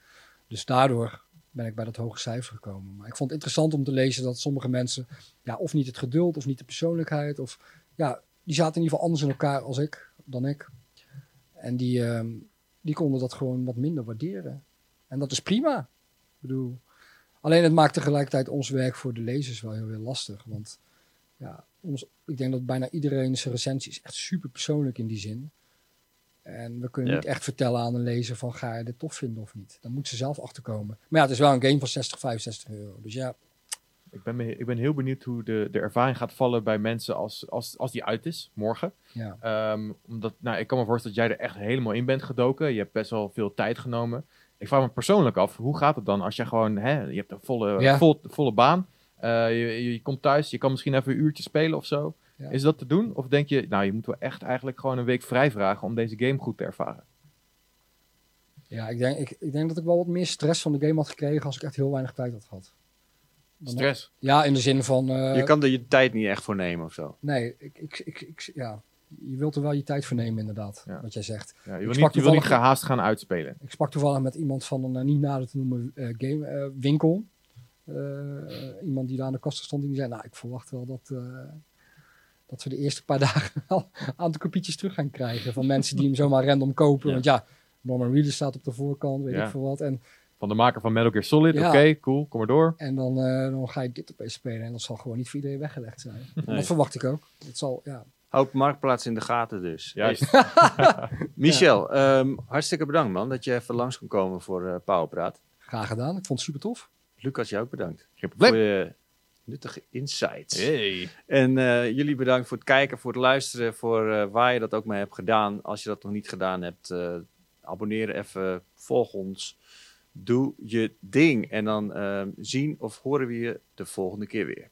Dus daardoor ben ik bij dat hoge cijfer gekomen. Maar ik vond het interessant om te lezen dat sommige mensen, ja, of niet het geduld, of niet de persoonlijkheid, of ja, die zaten in ieder geval anders in elkaar als ik, dan ik. En die, ehm, die konden dat gewoon wat minder waarderen. En dat is prima. Ik bedoel, alleen het maakt tegelijkertijd ons werk voor de lezers wel heel, heel lastig. Want ja, ons, ik denk dat bijna iedereen zijn recensie is echt super persoonlijk in die zin. En we kunnen niet echt vertellen aan een lezer van ga je dit tof vinden of niet. Dan moet ze zelf achterkomen. Maar ja, het is wel een game van 60, 65 euro. Dus ja, ik ben, ik ben heel benieuwd hoe de, de ervaring gaat vallen bij mensen als, als, als die uit is, morgen. Ja. Ehm, omdat, nou, ik kan me voorstellen dat jij er echt helemaal in bent gedoken. Je hebt best wel veel tijd genomen. Ik vraag me persoonlijk af, hoe gaat het dan als je gewoon, hè, je hebt een volle, vol, volle baan. Uh, je, je, komt thuis, je kan misschien even een uurtje spelen of zo. Is dat te doen? Of denk je, nou, je moet wel echt eigenlijk gewoon een week vrij vragen om deze game goed te ervaren? Ja, ik denk, ik, ik denk dat ik wel wat meer stress van de game had gekregen als ik echt heel weinig tijd had gehad. Stress? Ja, in de zin van... Uh, je kan er je tijd niet echt voor nemen of zo? Nee, ik, ik, ik, ik ja. je wilt er wel je tijd voor nemen inderdaad, wat jij zegt. Ja, je, wil niet, je wil niet gehaast gaan uitspelen. Ik sprak toevallig met iemand van een uh, niet nader te noemen uh, game winkel. iemand die daar aan de kosten stond en die zei, nou ik verwacht wel dat dat we de eerste paar [LAUGHS] dagen al een aantal kopietjes terug gaan krijgen van mensen die hem zomaar random kopen. Want ja, Norman Reader staat op de voorkant, weet ik veel wat. En van de maker van Metal Gear Solid. Oké, cool, kom maar door. En dan, uh, dan ga je dit opeens spelen en dat zal gewoon niet voor iedereen weggelegd zijn. Dat verwacht ik ook. Het zal, ja. Hoop marktplaats in de gaten dus. Juist. [LAUGHS] Michel, ehm, hartstikke bedankt man dat je even langs kon komen voor uh, Powerpraat. Graag gedaan, ik vond het super tof. Lucas, jou ook bedankt. Voor je nuttige insights. Hey. En uh, jullie bedankt voor het kijken, voor het luisteren, voor waar je dat ook mee hebt gedaan. Als je dat nog niet gedaan hebt, abonneer even, volg ons doe je ding. En dan uh, zien of horen we je de volgende keer weer.